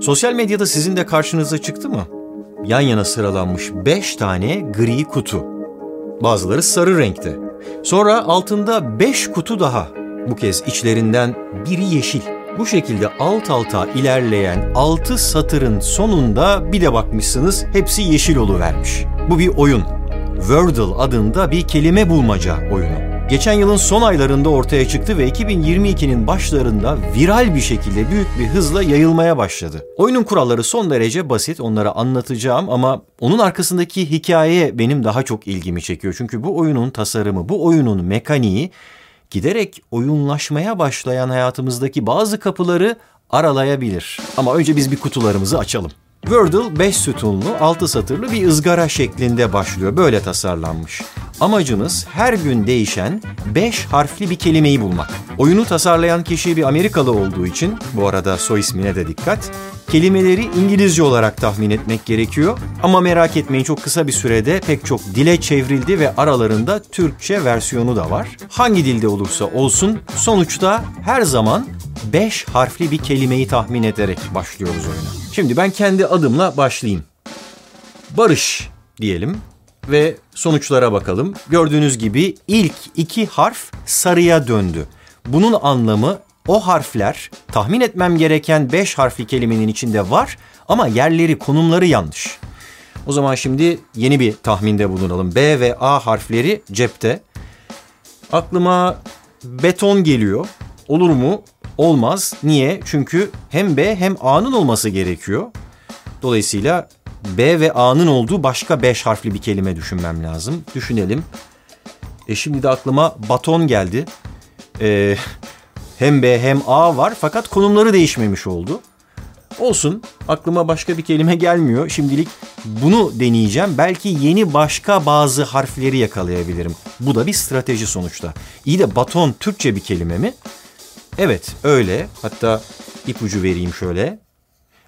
Sosyal medyada sizin de karşınıza çıktı mı? Yan yana sıralanmış 5 tane gri kutu. Bazıları sarı renkte. Sonra altında 5 kutu daha. Bu kez içlerinden biri yeşil. Bu şekilde alt alta ilerleyen 6 satırın sonunda bir de bakmışsınız hepsi yeşil vermiş. Bu bir oyun. Wordle adında bir kelime bulmaca oyunu. Geçen yılın son aylarında ortaya çıktı ve 2022'nin başlarında viral bir şekilde büyük bir hızla yayılmaya başladı. Oyunun kuralları son derece basit, onları anlatacağım ama onun arkasındaki hikaye benim daha çok ilgimi çekiyor. Çünkü bu oyunun tasarımı, bu oyunun mekaniği giderek oyunlaşmaya başlayan hayatımızdaki bazı kapıları aralayabilir. Ama önce biz bir kutularımızı açalım. Wordle 5 sütunlu, 6 satırlı bir ızgara şeklinde başlıyor. Böyle tasarlanmış. Amacımız her gün değişen 5 harfli bir kelimeyi bulmak. Oyunu tasarlayan kişi bir Amerikalı olduğu için, bu arada soy ismine de dikkat, kelimeleri İngilizce olarak tahmin etmek gerekiyor. Ama merak etmeyin çok kısa bir sürede pek çok dile çevrildi ve aralarında Türkçe versiyonu da var. Hangi dilde olursa olsun sonuçta her zaman 5 harfli bir kelimeyi tahmin ederek başlıyoruz oyuna. Şimdi ben kendi adımla başlayayım. Barış diyelim ve sonuçlara bakalım. Gördüğünüz gibi ilk iki harf sarıya döndü. Bunun anlamı o harfler tahmin etmem gereken 5 harfli kelimenin içinde var ama yerleri, konumları yanlış. O zaman şimdi yeni bir tahminde bulunalım. B ve A harfleri cepte. Aklıma beton geliyor. Olur mu? Olmaz. Niye? Çünkü hem B hem A'nın olması gerekiyor. Dolayısıyla B ve A'nın olduğu başka beş harfli bir kelime düşünmem lazım. Düşünelim. E şimdi de aklıma baton geldi. E, hem B hem A var fakat konumları değişmemiş oldu. Olsun aklıma başka bir kelime gelmiyor. Şimdilik bunu deneyeceğim. Belki yeni başka bazı harfleri yakalayabilirim. Bu da bir strateji sonuçta. İyi de baton Türkçe bir kelime mi? Evet öyle. Hatta ipucu vereyim şöyle.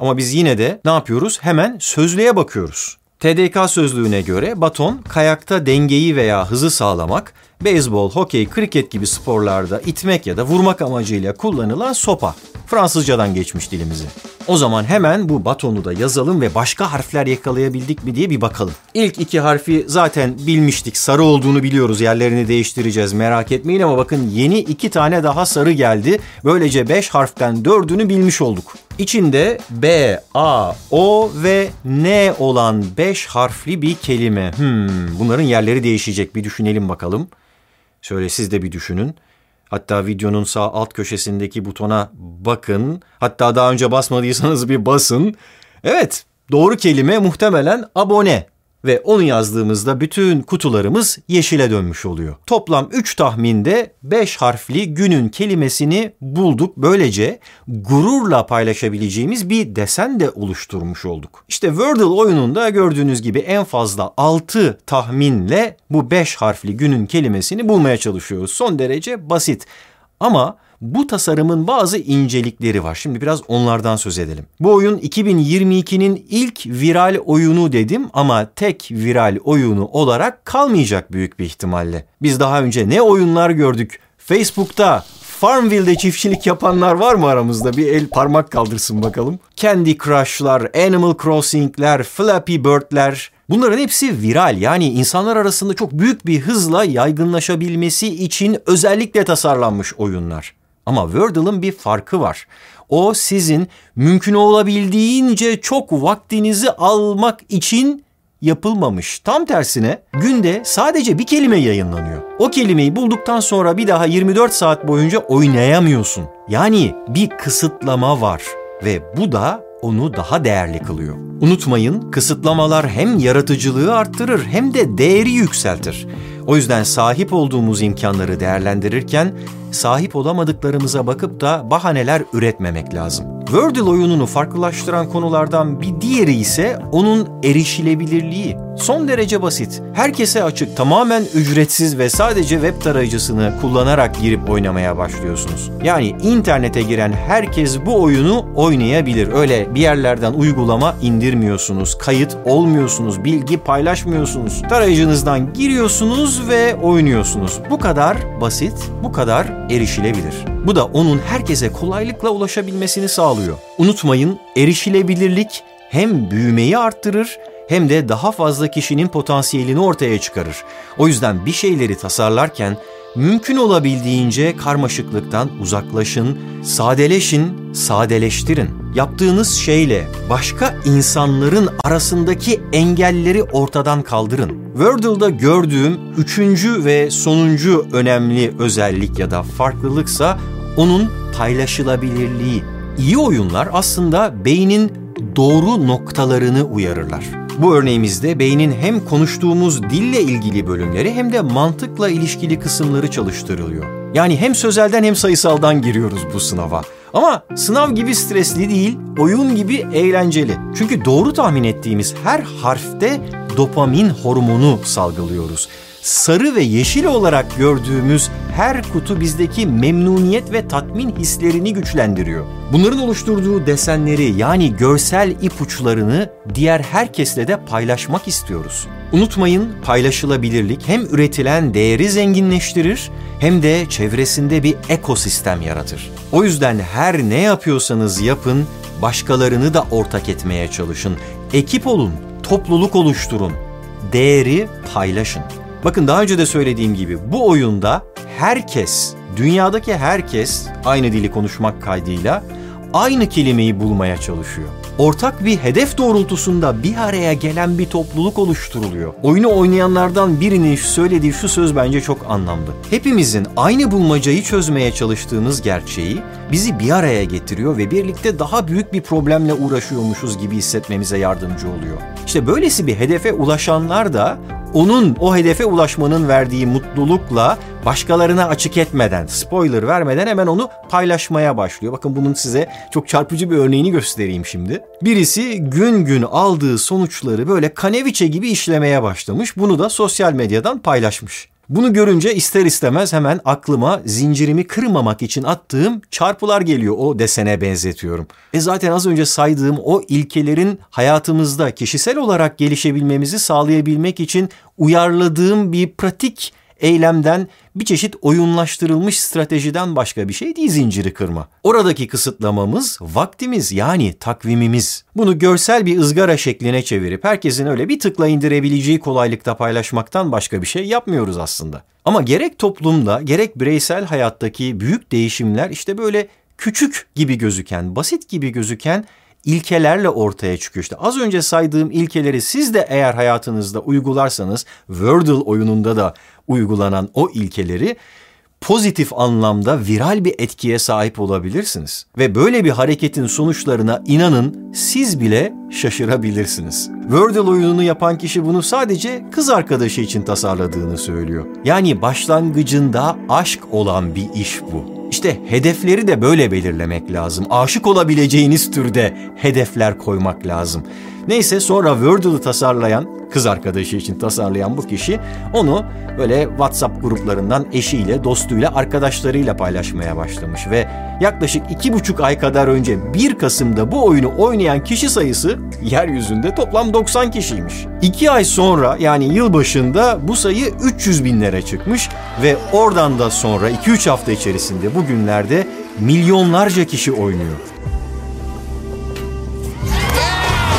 Ama biz yine de ne yapıyoruz? Hemen sözlüğe bakıyoruz. TDK sözlüğüne göre baton kayakta dengeyi veya hızı sağlamak, beyzbol, hokey, kriket gibi sporlarda itmek ya da vurmak amacıyla kullanılan sopa. Fransızcadan geçmiş dilimizi. O zaman hemen bu batonu da yazalım ve başka harfler yakalayabildik mi diye bir bakalım. İlk iki harfi zaten bilmiştik. Sarı olduğunu biliyoruz. Yerlerini değiştireceğiz merak etmeyin ama bakın yeni iki tane daha sarı geldi. Böylece beş harften dördünü bilmiş olduk. İçinde B, A, O ve N olan beş harfli bir kelime. Hmm, bunların yerleri değişecek. Bir düşünelim bakalım. Şöyle siz de bir düşünün. Hatta videonun sağ alt köşesindeki butona bakın. Hatta daha önce basmadıysanız bir basın. Evet, doğru kelime muhtemelen abone ve onu yazdığımızda bütün kutularımız yeşile dönmüş oluyor. Toplam 3 tahminde 5 harfli günün kelimesini bulduk. Böylece gururla paylaşabileceğimiz bir desen de oluşturmuş olduk. İşte Wordle oyununda gördüğünüz gibi en fazla 6 tahminle bu 5 harfli günün kelimesini bulmaya çalışıyoruz. Son derece basit. Ama bu tasarımın bazı incelikleri var. Şimdi biraz onlardan söz edelim. Bu oyun 2022'nin ilk viral oyunu dedim ama tek viral oyunu olarak kalmayacak büyük bir ihtimalle. Biz daha önce ne oyunlar gördük? Facebook'ta Farmville'de çiftçilik yapanlar var mı aramızda? Bir el parmak kaldırsın bakalım. Candy Crush'lar, Animal Crossing'ler, Flappy Bird'ler. Bunların hepsi viral yani insanlar arasında çok büyük bir hızla yaygınlaşabilmesi için özellikle tasarlanmış oyunlar. Ama Wordle'ın bir farkı var. O sizin mümkün olabildiğince çok vaktinizi almak için yapılmamış. Tam tersine günde sadece bir kelime yayınlanıyor. O kelimeyi bulduktan sonra bir daha 24 saat boyunca oynayamıyorsun. Yani bir kısıtlama var ve bu da onu daha değerli kılıyor. Unutmayın, kısıtlamalar hem yaratıcılığı arttırır hem de değeri yükseltir. O yüzden sahip olduğumuz imkanları değerlendirirken sahip olamadıklarımıza bakıp da bahaneler üretmemek lazım. Wordle oyununu farklılaştıran konulardan bir diğeri ise onun erişilebilirliği. Son derece basit. Herkese açık, tamamen ücretsiz ve sadece web tarayıcısını kullanarak girip oynamaya başlıyorsunuz. Yani internete giren herkes bu oyunu oynayabilir. Öyle bir yerlerden uygulama indirmiyorsunuz, kayıt olmuyorsunuz, bilgi paylaşmıyorsunuz. Tarayıcınızdan giriyorsunuz ve oynuyorsunuz. Bu kadar basit, bu kadar erişilebilir. Bu da onun herkese kolaylıkla ulaşabilmesini sağlıyor oluyor. Unutmayın erişilebilirlik hem büyümeyi arttırır hem de daha fazla kişinin potansiyelini ortaya çıkarır. O yüzden bir şeyleri tasarlarken mümkün olabildiğince karmaşıklıktan uzaklaşın, sadeleşin, sadeleştirin. Yaptığınız şeyle başka insanların arasındaki engelleri ortadan kaldırın. Wordle'da gördüğüm üçüncü ve sonuncu önemli özellik ya da farklılıksa onun paylaşılabilirliği. İyi oyunlar aslında beynin doğru noktalarını uyarırlar. Bu örneğimizde beynin hem konuştuğumuz dille ilgili bölümleri hem de mantıkla ilişkili kısımları çalıştırılıyor. Yani hem sözelden hem sayısaldan giriyoruz bu sınava. Ama sınav gibi stresli değil, oyun gibi eğlenceli. Çünkü doğru tahmin ettiğimiz her harfte dopamin hormonu salgılıyoruz sarı ve yeşil olarak gördüğümüz her kutu bizdeki memnuniyet ve tatmin hislerini güçlendiriyor. Bunların oluşturduğu desenleri yani görsel ipuçlarını diğer herkesle de paylaşmak istiyoruz. Unutmayın paylaşılabilirlik hem üretilen değeri zenginleştirir hem de çevresinde bir ekosistem yaratır. O yüzden her ne yapıyorsanız yapın, başkalarını da ortak etmeye çalışın. Ekip olun, topluluk oluşturun, değeri paylaşın. Bakın daha önce de söylediğim gibi bu oyunda herkes, dünyadaki herkes aynı dili konuşmak kaydıyla aynı kelimeyi bulmaya çalışıyor. Ortak bir hedef doğrultusunda bir araya gelen bir topluluk oluşturuluyor. Oyunu oynayanlardan birinin söylediği şu söz bence çok anlamlı. Hepimizin aynı bulmacayı çözmeye çalıştığımız gerçeği bizi bir araya getiriyor ve birlikte daha büyük bir problemle uğraşıyormuşuz gibi hissetmemize yardımcı oluyor. İşte böylesi bir hedefe ulaşanlar da onun o hedefe ulaşmanın verdiği mutlulukla başkalarına açık etmeden, spoiler vermeden hemen onu paylaşmaya başlıyor. Bakın bunun size çok çarpıcı bir örneğini göstereyim şimdi. Birisi gün gün aldığı sonuçları böyle kaneviçe gibi işlemeye başlamış. Bunu da sosyal medyadan paylaşmış. Bunu görünce ister istemez hemen aklıma zincirimi kırmamak için attığım çarpılar geliyor. O desene benzetiyorum. E zaten az önce saydığım o ilkelerin hayatımızda kişisel olarak gelişebilmemizi sağlayabilmek için uyarladığım bir pratik eylemden bir çeşit oyunlaştırılmış stratejiden başka bir şey değil zinciri kırma. Oradaki kısıtlamamız vaktimiz yani takvimimiz. Bunu görsel bir ızgara şekline çevirip herkesin öyle bir tıkla indirebileceği kolaylıkta paylaşmaktan başka bir şey yapmıyoruz aslında. Ama gerek toplumda gerek bireysel hayattaki büyük değişimler işte böyle küçük gibi gözüken, basit gibi gözüken ilkelerle ortaya çıkıyor. İşte az önce saydığım ilkeleri siz de eğer hayatınızda uygularsanız Wordle oyununda da uygulanan o ilkeleri pozitif anlamda viral bir etkiye sahip olabilirsiniz. Ve böyle bir hareketin sonuçlarına inanın siz bile şaşırabilirsiniz. Wordle oyununu yapan kişi bunu sadece kız arkadaşı için tasarladığını söylüyor. Yani başlangıcında aşk olan bir iş bu. İşte hedefleri de böyle belirlemek lazım. Aşık olabileceğiniz türde hedefler koymak lazım. Neyse sonra Wordle'ı tasarlayan, kız arkadaşı için tasarlayan bu kişi onu böyle WhatsApp gruplarından eşiyle, dostuyla, arkadaşlarıyla paylaşmaya başlamış ve yaklaşık iki buçuk ay kadar önce 1 Kasım'da bu oyunu oynayan kişi sayısı yeryüzünde toplam 90 kişiymiş. İki ay sonra yani yıl başında bu sayı 300 binlere çıkmış ve oradan da sonra 2-3 hafta içerisinde bugünlerde milyonlarca kişi oynuyor.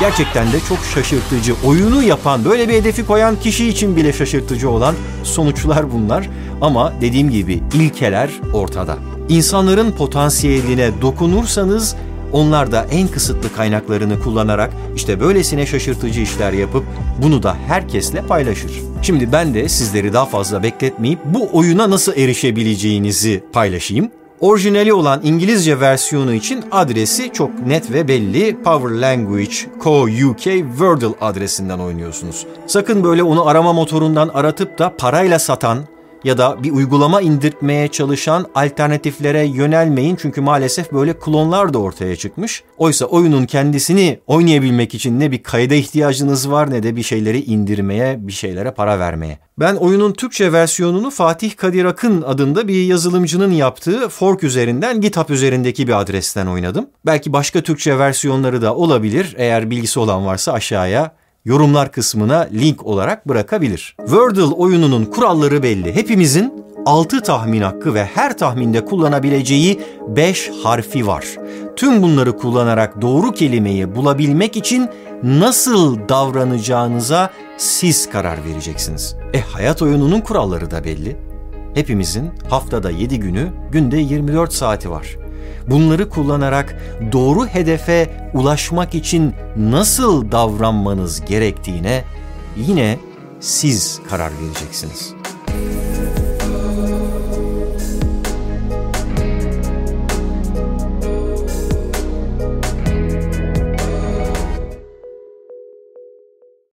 Gerçekten de çok şaşırtıcı. Oyunu yapan, böyle bir hedefi koyan kişi için bile şaşırtıcı olan sonuçlar bunlar. Ama dediğim gibi ilkeler ortada. İnsanların potansiyeline dokunursanız onlar da en kısıtlı kaynaklarını kullanarak işte böylesine şaşırtıcı işler yapıp bunu da herkesle paylaşır. Şimdi ben de sizleri daha fazla bekletmeyip bu oyuna nasıl erişebileceğinizi paylaşayım. Orijinali olan İngilizce versiyonu için adresi çok net ve belli. Power Language Co. UK Wordle adresinden oynuyorsunuz. Sakın böyle onu arama motorundan aratıp da parayla satan ya da bir uygulama indirtmeye çalışan alternatiflere yönelmeyin çünkü maalesef böyle klonlar da ortaya çıkmış. Oysa oyunun kendisini oynayabilmek için ne bir kayda ihtiyacınız var ne de bir şeyleri indirmeye, bir şeylere para vermeye. Ben oyunun Türkçe versiyonunu Fatih Kadir Akın adında bir yazılımcının yaptığı fork üzerinden GitHub üzerindeki bir adresten oynadım. Belki başka Türkçe versiyonları da olabilir. Eğer bilgisi olan varsa aşağıya yorumlar kısmına link olarak bırakabilir. Wordle oyununun kuralları belli. Hepimizin 6 tahmin hakkı ve her tahminde kullanabileceği 5 harfi var. Tüm bunları kullanarak doğru kelimeyi bulabilmek için nasıl davranacağınıza siz karar vereceksiniz. E hayat oyununun kuralları da belli. Hepimizin haftada 7 günü, günde 24 saati var. Bunları kullanarak doğru hedefe ulaşmak için nasıl davranmanız gerektiğine yine siz karar vereceksiniz.